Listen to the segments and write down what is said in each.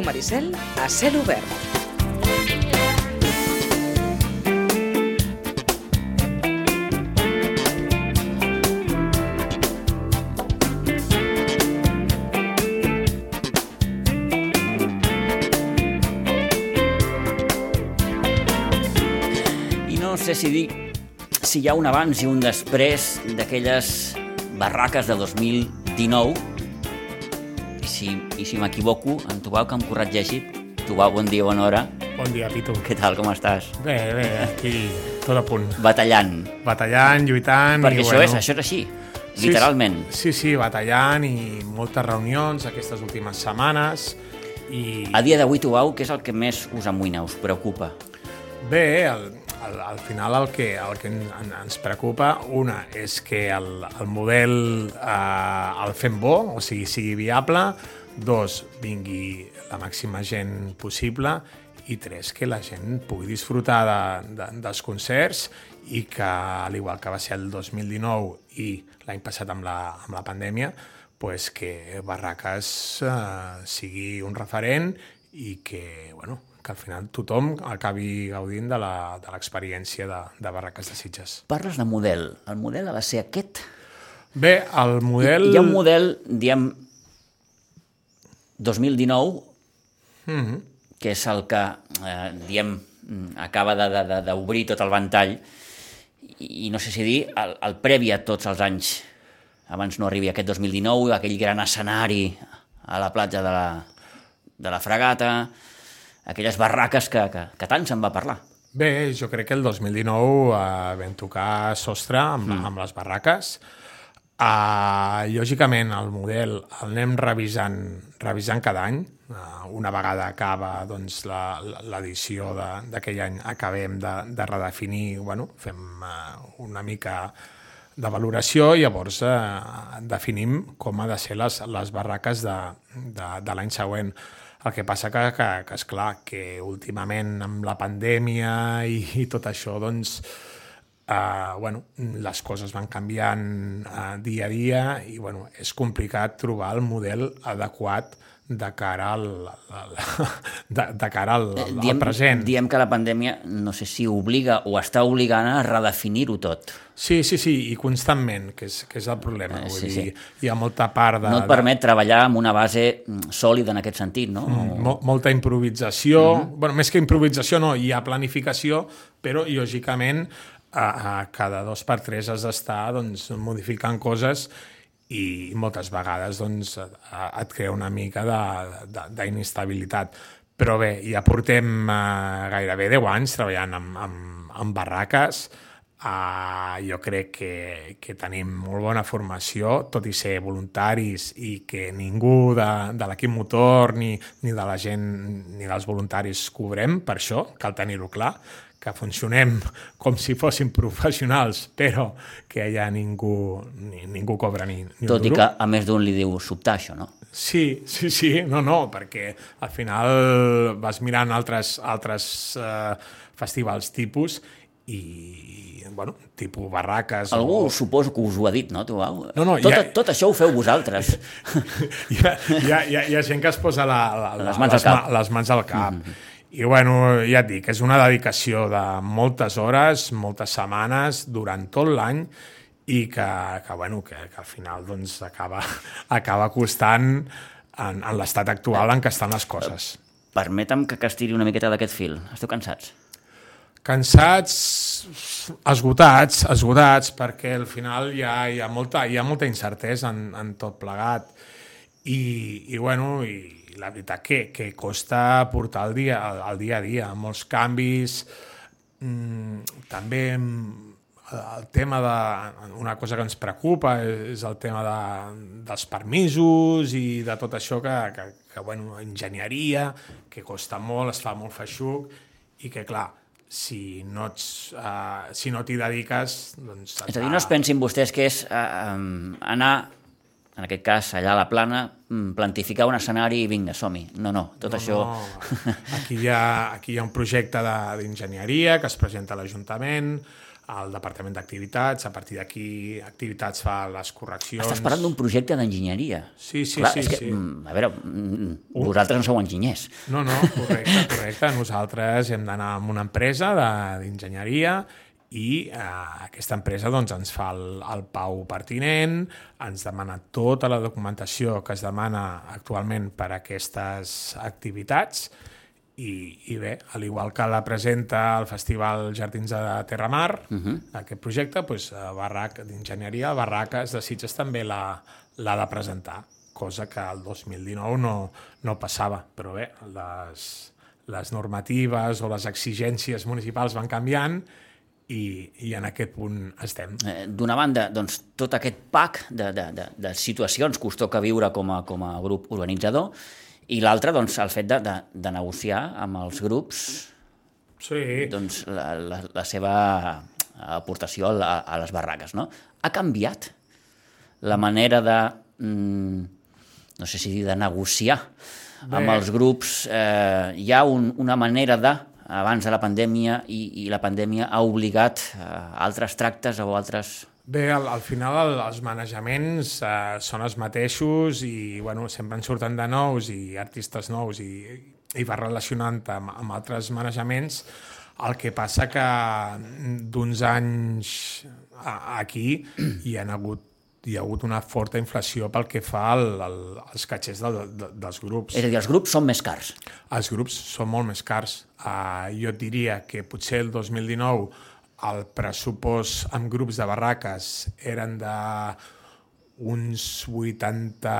Ràdio Maricel a cel obert. Sé si dir si hi ha un abans i un després d'aquelles barraques de 2019 i si, i si m'equivoco, en Tubau que em corregeixi Tubau, bon dia, bona hora Bon dia, Pitu. què tal, com estàs? Bé, bé, aquí tot a punt. Batallant, Batallant, lluitant... perquè i, això, és, això és així Sí, literalment Sí, sí, batallant i moltes reunions aquestes últimes setmanes i a dia d'avui, Tubau, què és el que més us amoïna, us preocupa? bé, al, al, al final el que, el que en, ens preocupa, una, és que el, el model eh, el fem bo, o sigui, sigui viable, dos, vingui la màxima gent possible. I tres, que la gent pugui disfrutar de, de, dels concerts i que, al igual que va ser el 2019 i l'any passat amb la, amb la pandèmia, pues que Barraques eh, sigui un referent i que, bueno, que al final tothom acabi gaudint de la- de l'experiència de, de Barraques de Sitges. Parles de model, el model ha de ser aquest Bé, el model... hi ha un model, diem 2019 Mhm. que és el que, eh, diem, mm, acaba de- de- de- d'obrir tot el ventall i, i no sé si dir el, el previ a tots els anys abans no arribi aquest 2019 aquell gran escenari a la platja de la, de la Fragata aquelles barraques que, que, que tant se'n va parlar Bé, jo crec que el 2019 eh, vam tocar sostre amb, mm. amb les barraques. Uh, lògicament, el model el anem revisant, revisant cada any. Uh, una vegada acaba doncs, l'edició de- d'aquell any, acabem de, de redefinir, bueno, fem uh, una mica de valoració i llavors eh, definim com ha de ser les, les barraques de, de, de l'any següent. El que passa que, que, que és clar que últimament amb la pandèmia i, i tot això, doncs, uh, bueno, les coses van canviant uh, dia a dia i bueno, és complicat trobar el model adequat de cara al, al, de, de cara al, al, al present. diem que la pandèmia no sé si obliga o està obligant a redefinir-ho tot Sí, sí, sí, i constantment, que és, que és el problema. Eh, Vull sí, dir, sí. hi ha molta part de... no et permet treballar amb una base mm, sòlida en aquest sentit, no? de mo molta improvisació. Mm -hmm. bueno, més que improvisació, no, hi ha planificació, però, lògicament, a, a cada dos per tres has d'estar doncs, modificant coses i moltes vegades doncs, et crea una mica d'inestabilitat. Però bé, ja portem uh, gairebé 10 anys treballant amb, amb, amb barraques, Uh, jo crec que, que tenim molt bona formació, tot i ser voluntaris i que ningú de, de l'equip motor ni, ni de la gent ni dels voluntaris cobrem per això, cal tenir-ho clar, que funcionem com si fóssim professionals, però que allà ningú, ni, ningú cobra ni, ni un Tot i duro. que a més d'un li diu sobtar això, no? Sí, sí, sí, no, no, perquè al final vas mirant altres, altres uh, festivals tipus i, bueno, tipus barraques... Algú o... suposo que us ho ha dit, no, tu, Au? No, no, tot, ja- tot això ho feu vosaltres. hi, ha, hi, ha, hi, ha, ha gent que es posa la, la, Les mans al les, ma- les mans al cap. Mm -hmm. I bueno, ja et dic, és una dedicació de moltes hores, moltes setmanes, durant tot l'any, i que, que, bueno, que, que al final doncs, acaba, acaba costant en, en l'estat actual en què estan les coses. Permetem que castiri una miqueta d'aquest fil. Esteu cansats? cansats, esgotats, esgotats, perquè al final hi ha, hi ha, molta, hi ha molta incertesa en, en tot plegat i, i bueno, i la veritat que, que costa portar el dia, el, el dia a dia, molts canvis, mm, també mm, el tema de... Una cosa que ens preocupa és el tema de, dels permisos i de tot això que, que, que bueno, enginyeria, que costa molt, es fa molt feixuc i que, clar, si no ets, uh, si no t'hi dediques, doncs... És a dir, no es pensin vostès que és eh, um, anar, en aquest cas, allà a la plana, mm, plantificar un escenari i vinga, som-hi. No, no, tot No, això... no. Aquí hi ha, aquí hi ha un projecte de- d'enginyeria que es presenta a l'Ajuntament, al Departament d'Activitats, a partir d'aquí Activitats fa les correccions... Estàs parlant d'un projecte d'enginyeria. Sí, sí, Clar, sí. És que, sí. mm, a veure, mm, vosaltres no sou enginyers. No, no, correcte, correcte. Nosaltres hem d'anar amb una empresa de- d'enginyeria i eh, aquesta empresa doncs, ens fa el, el pau pertinent, ens demana tota la documentació que es demana actualment per a aquestes activitats i, i bé, al igual que la presenta el Festival Jardins de Terramar, uh -huh. aquest projecte, doncs, Barrac d'Enginyeria, Barraques de Sitges també l'ha de presentar, cosa que el 2019 no, no passava. Però bé, les, les normatives o les exigències municipals van canviant i, i en aquest punt estem. Eh, D'una banda, doncs, tot aquest pack de, de, de, de situacions que us toca viure com a, com a grup organitzador i l'altra, doncs, el fet de, de, de negociar amb els grups Sí, doncs, la, la, la seva aportació a, a les barraques. No? Ha canviat la manera de, mm, no sé si dir, de negociar amb Bé. els grups. Eh, hi ha un, una manera de, abans de la pandèmia, i, i la pandèmia ha obligat a altres tractes o altres... Bé, al, al final el, els manejaments eh, són els mateixos i bueno, sempre en surten de nous i artistes nous i, i va relacionant amb, amb altres manejaments. El que passa que d'uns anys aquí hi ha hagut hi ha hagut una forta inflació pel que fa al, al, als catxers del, de, dels grups. És a dir, els grups són més cars. Els grups són molt més cars. Uh, jo et diria que potser el 2019 el pressupost amb grups de barraques eren de uns 80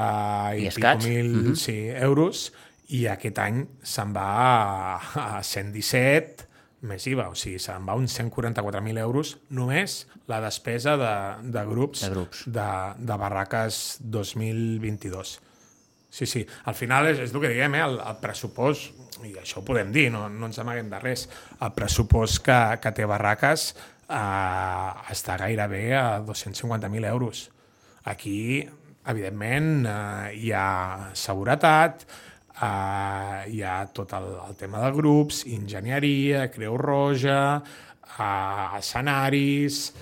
i, I pico mil mm -hmm. sí, euros i aquest any se'n va a, a 117 més IVA, o sigui, se'n va uns 144.000 euros només la despesa de, de grups De grups. de, de barraques 2022. Sí, sí. Al final és, és el que diguem, eh? el, el pressupost, i això ho podem dir, no, no ens amaguem de res, el pressupost que, que té Barraques eh, està gairebé a 250.000 euros. Aquí, evidentment, eh, hi ha seguretat, eh, hi ha tot el, el tema de grups, enginyeria, Creu Roja, eh, escenaris,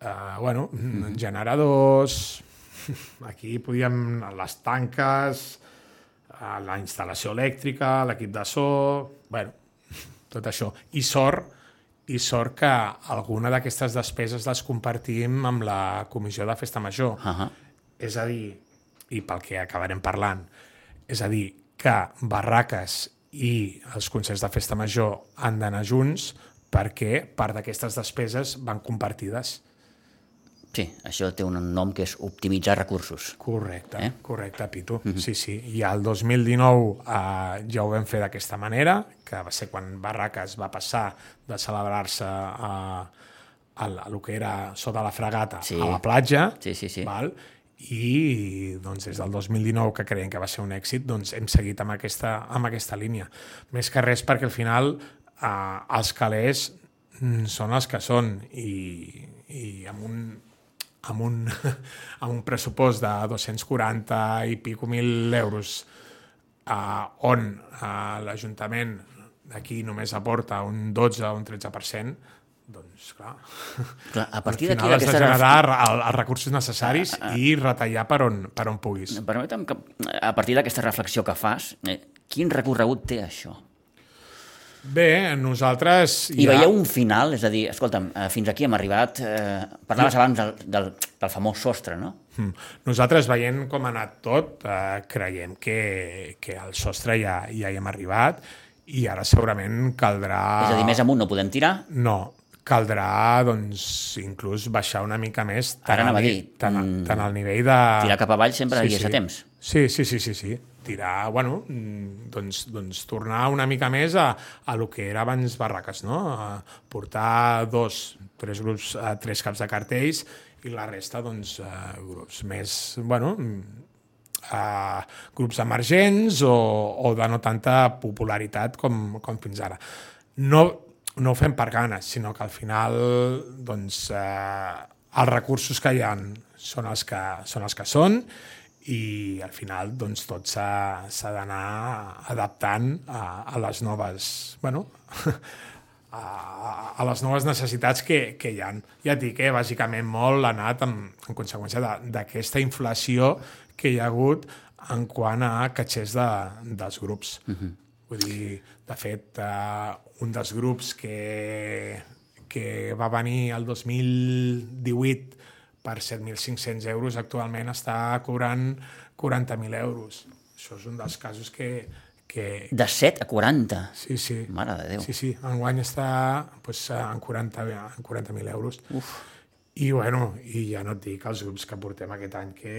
eh, bueno, generadors, aquí podíem les tanques, eh, la instal·lació elèctrica, l'equip de so, bueno, tot això. I sort, i sort que alguna d'aquestes despeses les compartim amb la comissió de festa major. Uh -huh. És a dir, i pel que acabarem parlant, és a dir, que barraques i els concerts de festa major han d'anar junts perquè part d'aquestes despeses van compartides. Sí, això té un nom que és optimitzar recursos. Correcte, Eh? eh? correcte, Pitu. Mm -hmm. Sí, sí. I el 2019 eh, ja ho vam fer d'aquesta manera, que va ser quan Barraques va passar de celebrar-se a, a, a lo que era sota la fregata Sí. a la platja, Sí, sí, sí. val? I doncs, des del 2019, que creiem que va ser un èxit, doncs, hem seguit amb aquesta, amb aquesta línia. Més que res perquè al final eh, els calés mm, són els que són i, i amb un, amb un, amb un pressupost de 240 i pico mil euros eh, on eh, l'Ajuntament d'aquí només aporta un 12 o un 13%, doncs clar, Clar, a partir al d'aquí final has de generar el, els recursos necessaris i retallar per on, per on puguis. Permetem que, a partir d'aquesta reflexió que fas, eh, quin recorregut té això? Bé, nosaltres... I veieu un final? És a dir, escolta'm, eh, fins aquí hem arribat... Eh, parlaves abans del, del, del famós sostre, no? Mm. Nosaltres, veient com ha anat tot, eh, creiem que, que al sostre ja, ja hi hem arribat i ara segurament caldrà... És a dir, més amunt no podem tirar? No, caldrà, doncs, inclús baixar una mica més tant, Ara al, a dir, tant, mm, tant al nivell de... Tirar cap avall sempre hi és a temps. Sí, sí, sí, sí, sí. Tirar, bueno, mm, doncs, doncs tornar una mica més a, a lo que era abans Barraques, no? A portar dos, tres grups, eh, tres caps de cartells i la resta, doncs, eh, grups més, bueno, uh, grups emergents o, o de no tanta popularitat com, com fins ara. No, no ho fem per ganes, sinó que al final doncs, eh, els recursos que hi ha són els que són, els que són i al final doncs, tot s'ha d'anar adaptant a, a les noves bueno, a, a les noves necessitats que, que hi ha. Ja et dic, eh, bàsicament molt ha anat en, en conseqüència d'aquesta inflació que hi ha hagut en quant a catxers de, dels grups. Uh -huh. Vull dir, de fet, uh, un dels grups que, que va venir el 2018 per 7.500 euros actualment està cobrant 40.000 euros. Això és un dels casos que, que, De 7 a 40. Sí, sí. Mare de Déu. Sí, sí. Enguany està pues, en 40 en 40.000 euros. Uf. I, bueno, i ja no et dic els grups que portem aquest any que,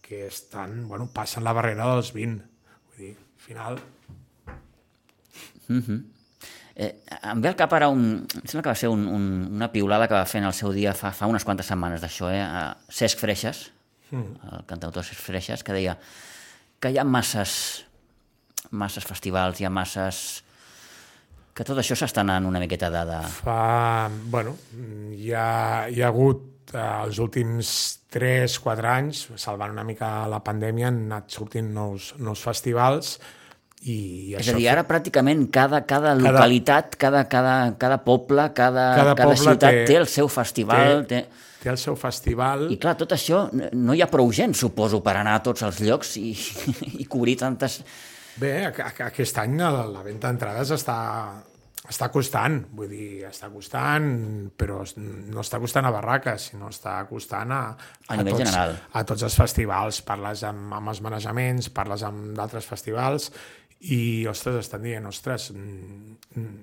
que estan, bueno, passen la barrera dels 20. Vull dir, al final... Eh, em ve al cap ara un... Em sembla que va ser un, un, una piulada que va fer en el seu dia fa, fa unes quantes setmanes d'això, eh? A Cesc Freixas, mm. el cantautor Cesc Freixas, que deia que hi ha masses, masses festivals, hi ha masses... que tot això s'està anant una miqueta de... de... Fa, bueno, hi ha, hi ha hagut eh, els últims 3-4 anys, salvant una mica la pandèmia, han anat sortint nous, nous festivals i És això a dir, ara pràcticament cada, cada localitat, cada, cada, cada poble, cada, Cada cada, poble ciutat té, té- el seu festival. Té... té, té el seu festival I clar, tot això, no hi ha prou gent, suposo, per anar a tots els llocs i, i cobrir tantes... Bé, a- a- aquest any la, la venda d'entrades està, està costant, vull dir, està costant, però no està costant a barraques, sinó està costant a, A nivell tots, general. a tots els festivals. Parles amb, amb els manejaments, parles amb d'altres festivals i, ostres, estan dient, ostres, mm, mm,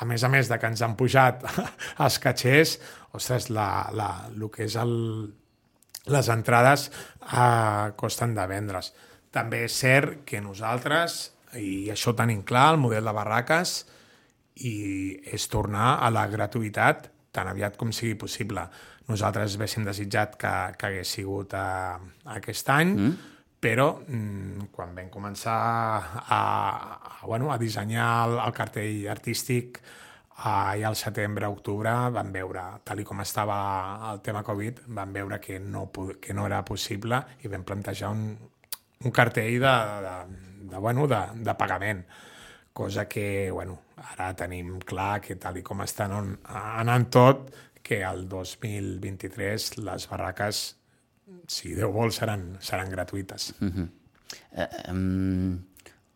a més a més de que ens han pujat els catxers, ostres, la, la, el que és el, les entrades eh, costen de vendre's. També és cert que nosaltres, i això tenim clar, el model de barraques, i és tornar a la gratuïtat tan aviat com sigui possible. Nosaltres haguéssim desitjat que, que hagués sigut uh, aquest any, mm. Però mm, quan vam començar a, a, bueno, a dissenyar el, el cartell artístic uh, ja al setembre-octubre vam veure, tal i com estava el tema Covid, vam veure que no, que no era possible i vam plantejar un, un cartell de, de, de, bueno, de, de pagament. Cosa que, bueno, ara tenim clar que tal i com estan on, anant tot, que el 2023 les barraques, si Déu vol, seran, seran gratuïtes. Mm. Eh, em,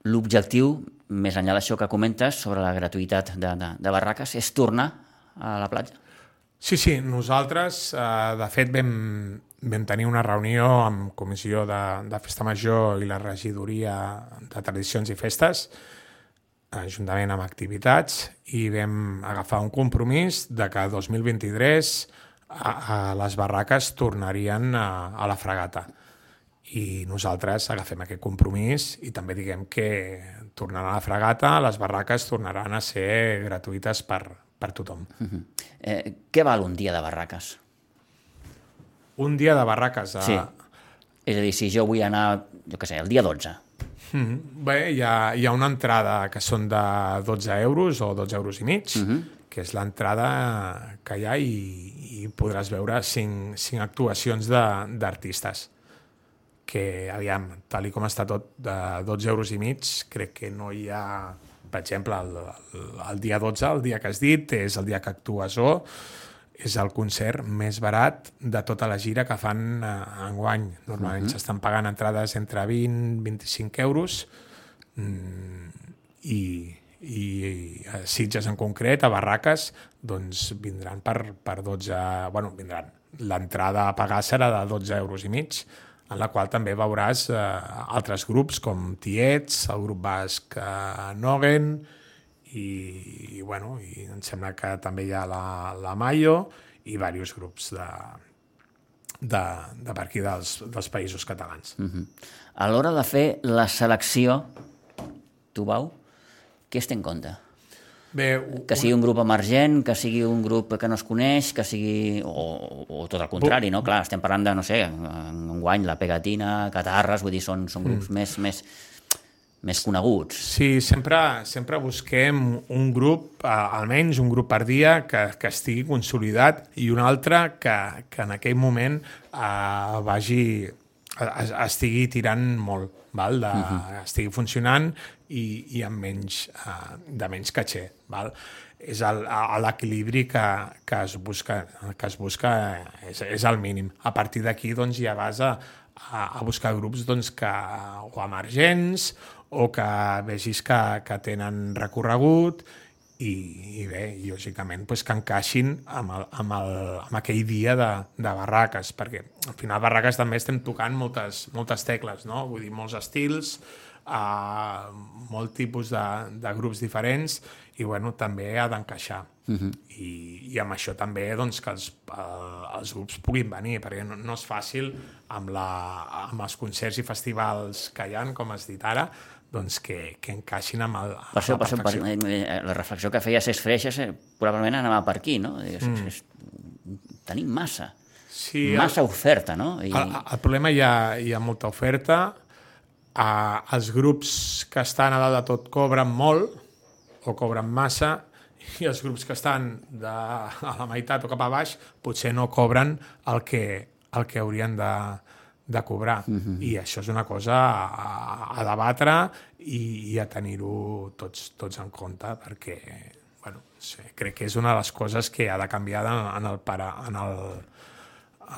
L'objectiu, més enllà d'això que comentes sobre la gratuïtat de, de, de barraques, és tornar a la platja? Sí, sí, nosaltres, eh, de fet, vam, vam tenir una reunió amb Comissió de, de Festa Major i la Regidoria de Tradicions i Festes, juntament amb activitats, i vam agafar un compromís de que 2023 a, a les barraques tornarien a, a la fregata. I nosaltres agafem aquest compromís i també diguem que tornaran a la fregata, les barraques tornaran a ser gratuïtes per, per tothom. Eh, què val un dia de barraques? Un dia de barraques a... Sí. És a dir, si jo vull anar, jo què sé, el dia 12, Mm, bé, hi ha, hi ha una entrada que són de 12 euros o 12 euros i mig, uh -huh. Que és l'entrada que hi ha i, i podràs veure cinc, cinc actuacions de- d'artistes que, aviam, tal i com està tot, de 12 euros i mig, crec que no hi ha... Per exemple, el, el, el dia 12, el dia que has dit, és el dia que actua Zo, és el concert més barat de tota la gira que fan eh, enguany. Normalment uh -huh. s'estan pagant entrades entre 20 i 25 euros mm, i, i, a Sitges en concret, a Barraques, doncs vindran per, per 12... Bueno, vindran. L'entrada a pagar serà de 12 euros i mig, en la qual també veuràs eh, altres grups com Tiets, el grup basc eh, Nogen, i, i, bueno, i em sembla que també hi ha la, la Mayo i diversos grups de, de, de per aquí dels, dels països catalans. Mm. a l'hora de fer la selecció, tu, Bau, què es té en compte? Bé, u- Que sigui un grup emergent, que sigui un grup que no es coneix, que sigui... o, o tot el contrari, no? Clar, estem parlant de, no sé, en guany, la Pegatina, Catarres, vull dir, són, són grups mm. més, més, més coneguts. Sí, sempre, sempre busquem un grup, eh, almenys un grup per dia, que, que estigui consolidat i un altre que, que en aquell moment eh, vagi es, estigui tirant molt, val? De, uh -huh. estigui funcionant i, i amb menys, uh, de menys caché. Val? És l'equilibri que, que, es busca, que es busca és, és el mínim. A partir d'aquí doncs, ja vas a, a, a buscar grups doncs, que, o emergents o que vegis que, que tenen recorregut i, i bé, lògicament pues, que encaixin amb, el, amb, el, amb aquell dia de, de barraques, perquè al final barraques també estem tocant moltes, moltes tecles, no? vull dir, molts estils, uh, molt tipus de, de grups diferents i bueno, també ha d'encaixar. Uh -huh. I, I amb això també doncs, que els, uh, els grups puguin venir, perquè no, no és fàcil amb, la, amb els concerts i festivals que hi han, com has dit ara, doncs que, que encaixin amb, el, amb per això, la per perfecció. això, per, eh, la reflexió que feia Cesc Freixas eh, probablement anava per aquí, no? Digues, mm. és, tenim massa, Sí, massa oferta, no? I, El, el problema hi ha, hi ha molta oferta, uh, els grups que estan a dalt de tot cobren molt o cobren massa i els grups que estan de, a la meitat o cap a baix potser no cobren el que, el que haurien de, de cobrar. Uh -huh. I això és una cosa a, a debatre i, i a tenir-ho tots, tots en compte perquè bueno, sí, crec que és una de les coses que ha de canviar en, en el, para, en el,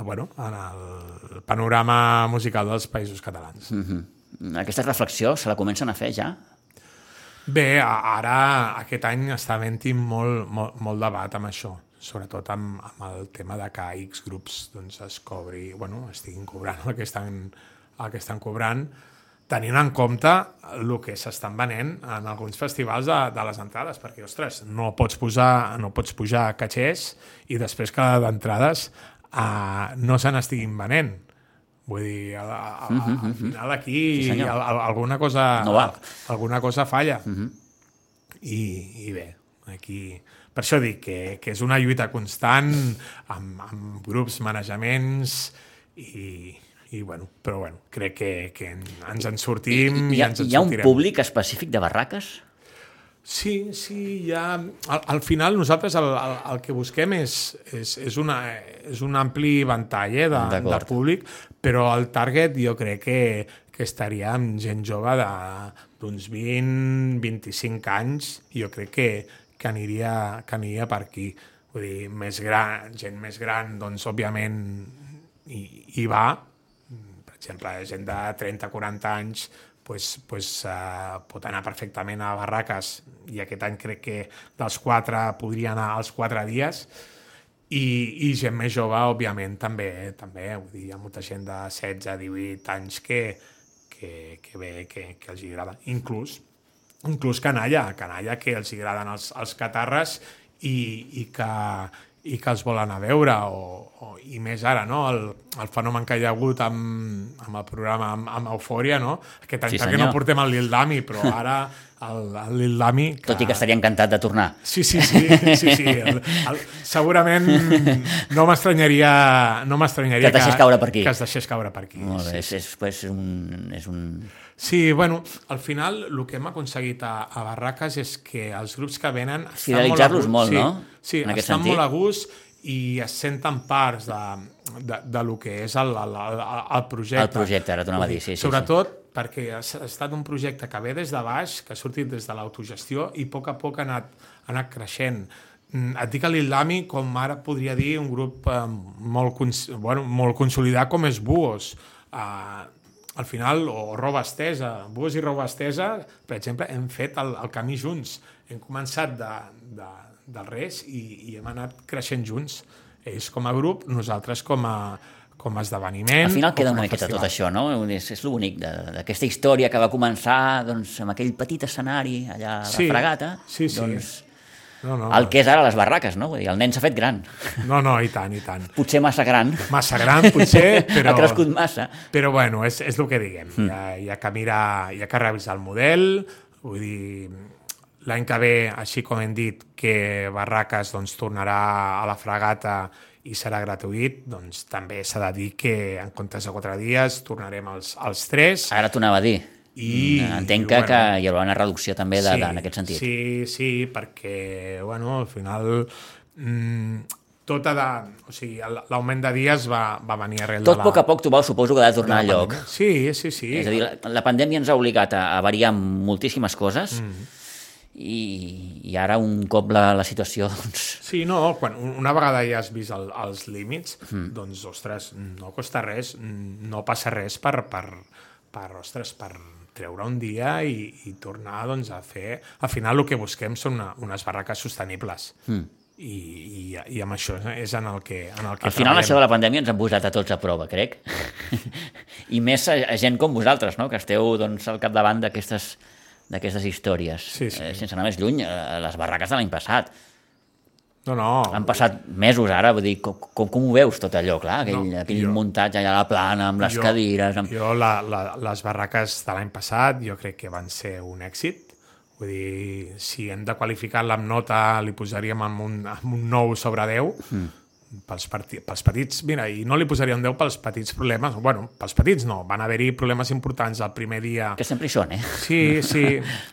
bueno, en el panorama musical dels països catalans. Mm. Aquesta reflexió se la comencen a fer ja? Bé, ara aquest any està havent-hi molt, molt, molt debat amb això, sobretot amb, amb el tema de que X grups doncs, es cobri, bueno, estiguin cobrant el que estan, el que estan cobrant, tenint en compte el que s'estan venent en alguns festivals de, de les entrades, perquè, ostres, no pots, posar, no pots pujar catxers i després que d'entrades uh, no se n'estiguin venent. Vull dir, a, a, a, al final aquí Sí, al- al- alguna cosa, No val. alguna cosa falla. I, I bé, aquí... Per això dic que, que és una lluita constant amb, amb grups, manejaments i, i bueno, però bueno, crec que, que en- ens en sortim i, hi, ha, ens en hi ha un sortirem. públic específic de barraques? Sí, sí, ha... Al, al final nosaltres el, el, el que busquem és, és, és, una, és un ampli ventall eh, de, de públic, però el target jo crec que, que estaria amb gent jove d'uns 20-25 anys, jo crec que, que, aniria, que aniria per aquí. Vull dir, més gran, gent més gran, doncs, òbviament, hi, hi va, per exemple, gent de 30-40 anys pues, pues, uh, pot anar perfectament a barraques i aquest any crec que dels quatre podria anar als quatre dies i, i gent més jove, òbviament, també, també vull dir, hi ha molta gent de 16-18 anys que, que, que bé, que, que els agrada. Inclús, inclús canalla, canalla que els agraden els, els catarres i, i, que, i que els volen a veure o, i més ara, no? El, el fenomen que hi ha hagut amb, amb el programa amb, amb Eufòria, no? Aquest any Sí, sí, que no portem el Lil Dami, però ara el, el Lil Dami... Que... Tot i que estaria encantat de tornar. Sí, sí, sí, sí, sí. El, el, segurament no m'estranyaria no m'estranyaria Que deixés caure per aquí. Que es deixés caure per aquí. Molt sí. bé, és, és, pues, un, és un... Sí, bueno, al final el que hem aconseguit a, a Barraques és que els grups que venen... Fidelitzar-los molt, sí, no? Sí, En estan sentit. molt a gust i es senten parts de, de, de lo que és el, el, el, projecte. El projecte, ara t'ho anava a dir, sí, sí, sí. Sobretot perquè ha estat un projecte que ve des de baix, que ha sortit des de l'autogestió i a poc a poc ha anat, ha anat creixent. Mm, Et dic a l'Islami com ara podria dir un grup eh, molt, cons bueno, molt consolidat com és Buos. Uh, al final, o roba estesa, Buos i roba estesa, per exemple, hem fet el, el camí junts. Hem començat de, de, del res i, i hem anat creixent junts. Ells com a grup, nosaltres com a, com a esdeveniment. Al final queda una miqueta tot això, no? És, és l'únic d'aquesta història que va començar doncs, amb aquell petit escenari allà a la Sí, Fragata. sí, sí. Doncs, No, no, el que és ara les barraques, no? Vull dir, el nen s'ha fet gran. no, no, i tant, i tant. Potser massa gran. Massa gran, potser, però... Ha crescut massa. Però bueno, és, és el que diguem. Mm. Hi, ha, hi ha que mirar, hi ha que revisar el model, vull dir, l'any que ve, així com hem dit, que Barraques doncs, tornarà a la fragata i serà gratuït, doncs també s'ha de dir que en comptes de quatre dies tornarem als, als tres. Ara t'ho anava a dir. I- Mm, Entenc i, que, bueno, que hi haurà una reducció també de, de, en aquest sentit. Sí, sí, perquè, bueno, al final mm, tota de... O sigui, l'augment de dies va, va venir arrel Tot de la... poc a poc tu veus, suposo que ha de tornar a de lloc. Sí, sí, sí. És a dir, la, la pandèmia ens ha obligat a, a variar moltíssimes coses Mm. I, i ara un cop la, la situació doncs, Sí, no, quan una vegada ja has vist el, els límits, mm. doncs, ostres, no costa res, no passa res per, per, per ostres, per treure un dia i, i tornar doncs, a fer... Al final el que busquem són una, unes barraques sostenibles. Mm. I, i, I amb això és en el que, en el que Al final treballem. això de la pandèmia ens ha posat a tots a prova, crec. I més a, a gent com vosaltres, no? que esteu doncs, al capdavant d'aquestes d'aquestes històries. Sí, sí. Eh, sense anar més lluny, eh, les barraques de l'any passat. No, no. Han passat mesos ara, vull dir, com, com, com ho veus tot allò, clar? Aquell, No, aquell jo- muntatge allà a la plana, amb les Jo- cadires... Amb... Jo, la, la, les barraques de l'any passat, jo crec que van ser un èxit. Vull dir, si hem de qualificar-la amb nota, li posaríem amb un, amb un 9 sobre 10. Mm. Pels, parti, pels petits, mira, i no li posaria un 10 pels petits problemes. Bueno, pels petits no, van haver-hi problemes importants el primer dia. Que sempre hi són, eh? Sí, sí,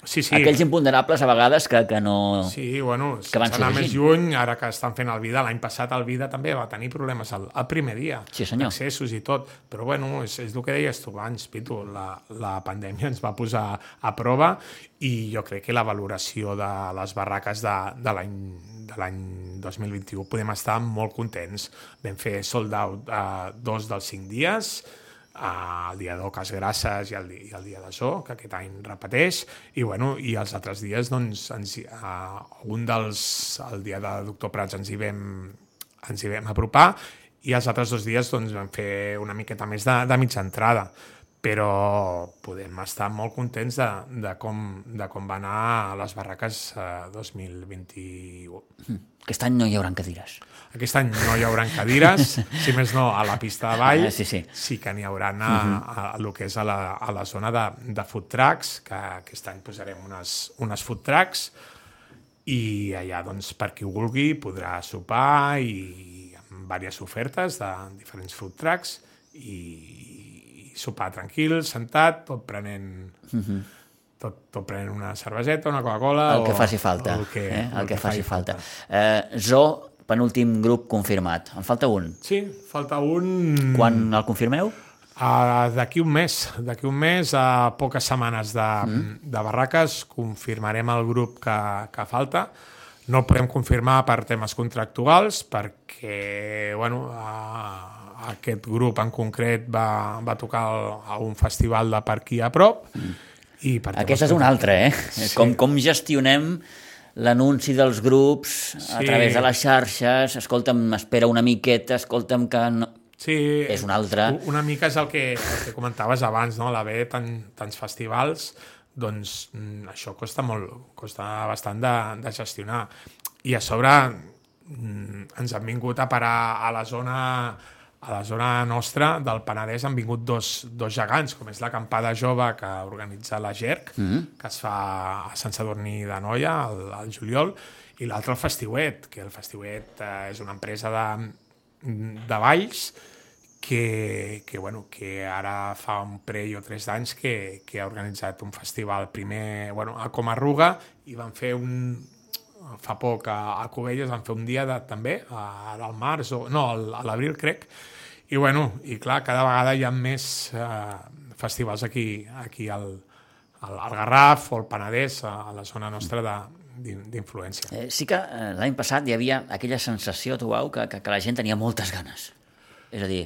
sí, sí. Aquells imponderables a vegades que, que no... Sí, bueno, que van anar més lluny, ara que estan fent el Vida, l'any passat el Vida també va tenir problemes el, el primer dia. Sí, senyor. Accessos i tot. Però bueno, és, és el que deies tu abans, Pitu, la, la pandèmia ens va posar a prova i jo crec que la valoració de les barraques de, de l'any de l'any 2021 podem estar molt contents. Vam fer sold out a dos dels cinc dies, a el dia d'Oques Grasses i el, i el dia de So, que aquest any repeteix, i, bueno, i els altres dies, doncs, ens, a, un dels, el dia de Doctor Prats ens hi vam, ens hi vam apropar, i els altres dos dies doncs, vam fer una miqueta més de, de mitja entrada però podem estar molt contents de, de, com, de com va anar les barraques eh, 2021. Aquest any no hi haurà cadires. Aquest any no hi haurà cadires, si més no, a la pista de ball Ah, sí, sí. sí que n'hi haurà a, a, a, lo que és a la, a la zona de, de food trucks, que aquest any posarem unes, unes food trucks, i allà, doncs, per qui ho vulgui, podrà sopar i amb diverses ofertes de diferents food trucks i, i sopar tranquil, sentat, tot prenent... Tot, tot prenent una cerveseta, una Coca-Cola... El que o- faci falta. El que, eh? el, que, faci falta. Eh, Zo, penúltim grup confirmat. En falta un. Sí, falta un... Quan el confirmeu? Uh, d'aquí un mes, d'aquí un mes, a poques setmanes de, mm. de barraques, confirmarem el grup que, que falta. No el podem confirmar per temes contractuals, perquè bueno, uh, aquest grup en concret va, va tocar el, a un festival de per aquí a prop. Mm. I per Aquesta és una altra, eh? Sí. Com, com gestionem l'anunci dels grups a Sí. través de les xarxes, escolta'm, espera una miqueta, escolta'm que... No... Sí, És una altra. Una mica és el que, el que comentaves abans, no? l'haver tant, tants festivals, doncs mm, això costa molt, costa bastant de, de gestionar. I a sobre mm, ens han vingut a parar a la zona a la zona nostra del Penedès han vingut dos, dos gegants, com és l'acampada jove que organitza la GERC, mm -hmm. que es fa a Sant Sadurní de Noia, al, al juliol, i l'altre el Festiuet, que el Festiuet eh, és una empresa de, de Valls que, que, bueno, que ara fa un parell o tres d'anys que, que ha organitzat un festival primer bueno, a Comarruga i van fer un, fa poc a, a Cubelles van fer un dia de, també, a, al març, o, no, al- a l'abril crec, i bueno, i clar, cada vegada hi ha més eh, festivals aquí, aquí al, al, al Garraf o al Penedès, a, a la zona nostra de- d'in- d'influència. Eh, sí que eh, l'any passat hi havia aquella sensació, tu veu, que, que, que la gent tenia moltes ganes. És a dir,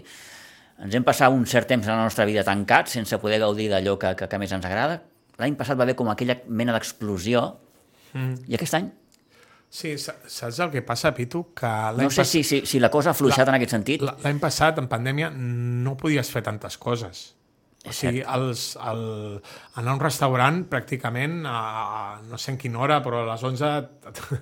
ens hem passat un cert temps a la nostra vida tancats sense poder gaudir d'allò que, que, que més ens agrada. L'any passat va haver com aquella mena d'explosió mm. i aquest any Sí, sa- saps el que passa, Pitu? Que no sé si, si, si la cosa ha fluixat en aquest sentit. L'any passat, en pandèmia, no podies fer tantes coses. O sigui, els, el, anar a un restaurant pràcticament a, a no sé en quina hora, però a les 11...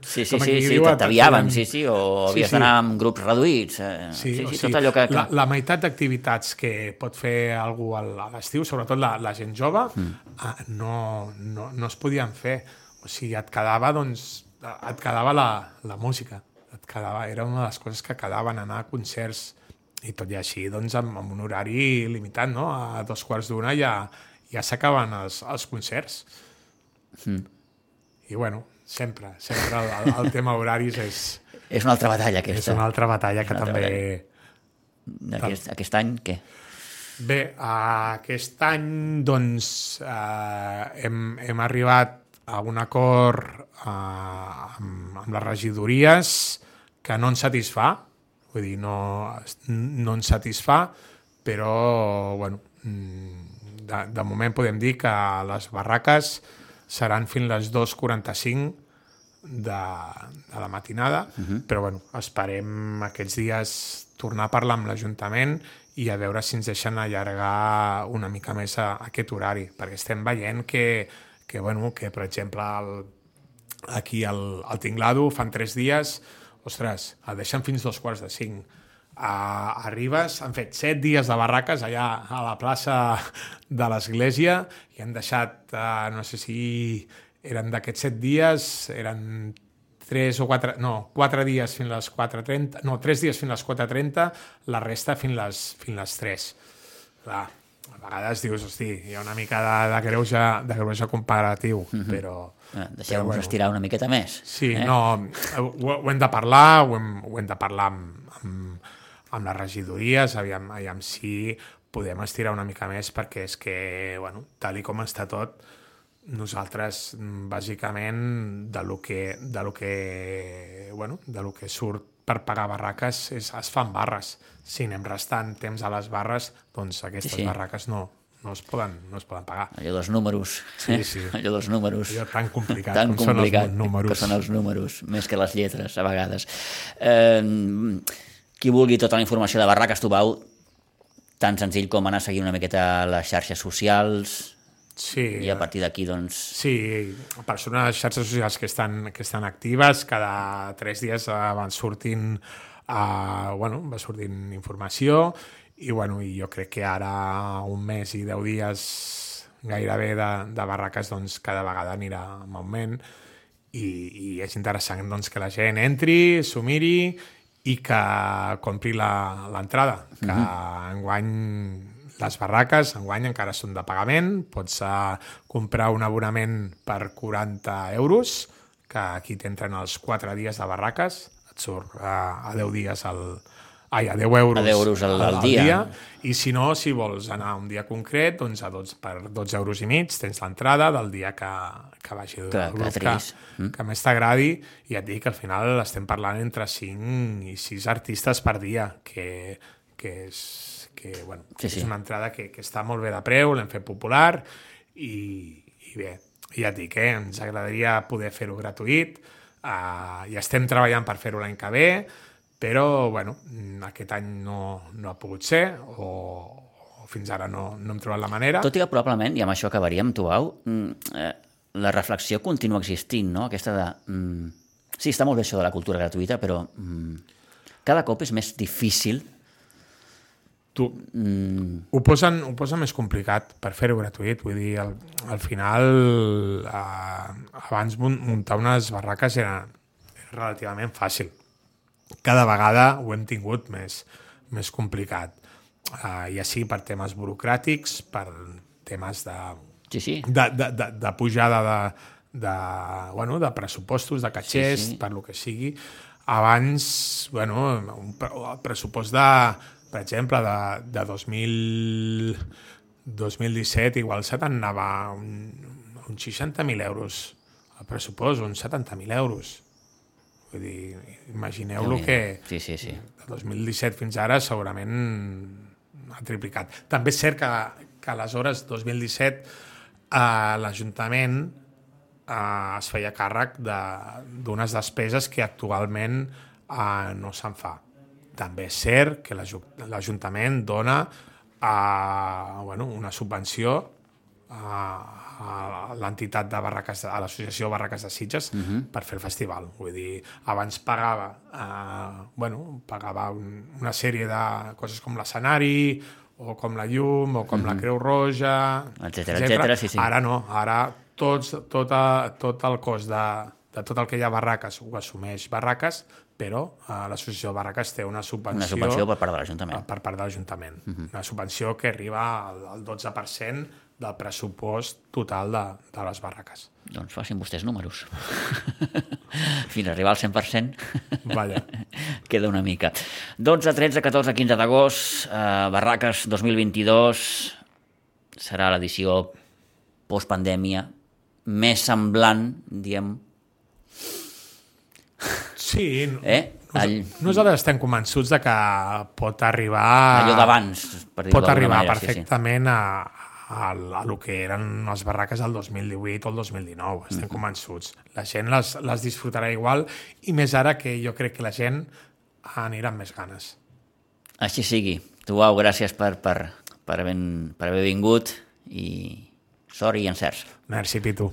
Sí, sí, sí, sí t'aviaven, sí, sí, o Sí, havies sí. d'anar amb grups reduïts. Eh, Sí, sí, o sí, tot allò que... que... La, la meitat d'activitats que pot fer algú al- a l'estiu, sobretot la, la gent jove, mm. no, no, no es podien fer. O sigui, et quedava, doncs, et quedava la, la música. Et quedava, era una de les coses que quedaven anar a concerts i tot i així, doncs, amb, amb un horari limitat, no? A dos quarts d'una ja, ja s'acaben els, els concerts. Mm. I, bueno, sempre, sempre el, el, el tema horaris és, És una altra batalla, és aquesta. una altra batalla que també... Aquest, aquest any, què? Bé, aquest any doncs eh, hem, hem arribat a un acord eh, amb, amb les regidories que no ens satisfà, vull dir, no, no ens satisfà, però, bueno, mm, de, de moment podem dir que les barraques seran fins les 2.45 de, de la matinada, uh -huh. però bueno, esperem aquests dies tornar a parlar amb l'Ajuntament i a veure si ens deixen allargar una mica més a, a aquest horari, perquè estem veient que, que, bueno, que per exemple, el, aquí al, al Tinglado fan tres dies, ostres, el deixen fins dos quarts de cinc. A, a Ribes han fet set dies de barraques allà a la plaça de l'església i han deixat, eh, no sé si eren d'aquests set dies, eren tres o quatre, no, quatre dies fins les 4.30, no, tres dies fins les 4.30, la resta fins les, fins les 3. Clar, a vegades dius, hosti, hi ha una mica de, de greuge, de greuge comparatiu, mm -hmm. però... Eh, Deixeu-nos bueno. estirar una miqueta més. Sí, eh? no, ho, ho hem de parlar, ho hem, ho hem de parlar amb, amb, amb les regidories, aviam, aviam si podem estirar una mica més, perquè és que, bueno, tal i com està tot, nosaltres, mm, bàsicament, de lo que, de lo que, bueno, de lo que surt per pagar barraques és, es fan barres. Si anem restant temps a les barres, doncs aquestes Sí, barraques no, no, es poden, no es poden pagar. Allò dels números. Sí, sí. Allò dels números. Allò tan complicat tan com són els complicat números. que són els números, més que les lletres, a vegades. Eh, qui vulgui tota la informació de Barraques Tubau, tan senzill com anar a seguir una miqueta les xarxes socials, Sí, i a partir d'aquí, doncs... Sí, persones, xarxes socials que estan, que estan actives, cada tres dies eh, van sortint, uh, bueno, va sortint informació i, bueno, i jo crec que ara un mes i deu dies gairebé de, de barraques doncs, cada vegada anirà en augment i, i és interessant doncs, que la gent entri, s'ho miri i que compri la- l'entrada, que mm -hmm. enguany les barraques enguany encara són de pagament, pots uh, comprar un abonament per 40 euros, que aquí t'entren els 4 dies de barraques, et surt uh, a 10 dies al, Ai, a 10 euros, A 10 euros al- al dia. I si no, si vols anar un dia concret, doncs a 12, per 12 euros i mig tens l'entrada del dia que, que vagi el Que- que grup que, que, que més t'agradi. I et dic que al final estem parlant entre 5 i 6 artistes per dia, que, que és que, bueno, Sí, sí, és una entrada que, que està molt bé de preu, l'hem fet popular i, i bé, ja et dic, eh, ens agradaria poder fer-ho gratuït uh, i estem treballant per fer-ho l'any que ve, però bueno, aquest any no, no ha pogut ser o, o fins ara no, no hem trobat la manera. Tot i que probablement, i amb això acabaríem, Tubau, mm, eh, la reflexió continua existint, no? Aquesta de... Mm, sí, està molt bé això de la cultura gratuïta, però mm, cada cop és més difícil Tu, mm, ho, posen, ho posen més complicat per fer-ho gratuït. Vull dir, al, al final, eh, abans mun- muntar unes barraques era, era relativament fàcil. Cada vegada ho hem tingut més, més complicat. Eh, ja sigui per temes burocràtics, per temes de, sí, sí, de, de, de, de pujada de, de, bueno, de pressupostos, de catxers, Sí, sí, per lo que sigui. Abans, bueno, un, el pressupost de, per exemple, de, de 2000, 2017, igual se t'anava un, uns 60.000 euros el pressupost, uns 70.000 euros. Vull dir, imagineu el que Sí, sí, sí. de 2017 fins ara segurament ha triplicat. També és cert que, que aleshores, 2017, eh, l'Ajuntament eh, es feia càrrec de- d'unes despeses que actualment eh, no se'n fa. També és cert que l'Aju- l'Ajuntament dona eh, bueno, una subvenció a, a l'entitat de Barraques, a l'associació Barraques de Sitges uh -huh. per fer el festival. Vull dir, abans pagava, eh, bueno, pagava un, una sèrie de coses com l'escenari, o com la llum, o com uh -huh. la Creu Roja, Etcètera, etcètera, sí, sí. Ara no, ara tots, tot, a, tot el cost de, de tot el que hi ha barraques ho assumeix barraques, però eh, l'associació de barraques té una subvenció, Una subvenció per part de l'Ajuntament. eh, per part de l'Ajuntament. Uh -huh. Una subvenció que arriba al, al 12% del pressupost total de, de les barraques. Doncs facin vostès números. Fins a arribar al 100%. Vaja. Queda una mica. 12, 13, 14, 15 d'agost, eh, Barraques 2022, serà l'edició postpandèmia més semblant, diem, Sí, no, eh? All, nosaltres estem convençuts de que pot arribar... allò d'abans, per dir-ho pot arribar manera. Sí, sí. perfectament a, a, a lo que eren les barraques del 2018 o el 2019, estem Mm-hmm. convençuts. La gent les, les disfrutarà igual i més ara que jo crec que la gent anirà amb més ganes. Així sigui. Tu, Au, gràcies per, per, per, haver, per haver vingut i sort i encerts. Merci, Pitu.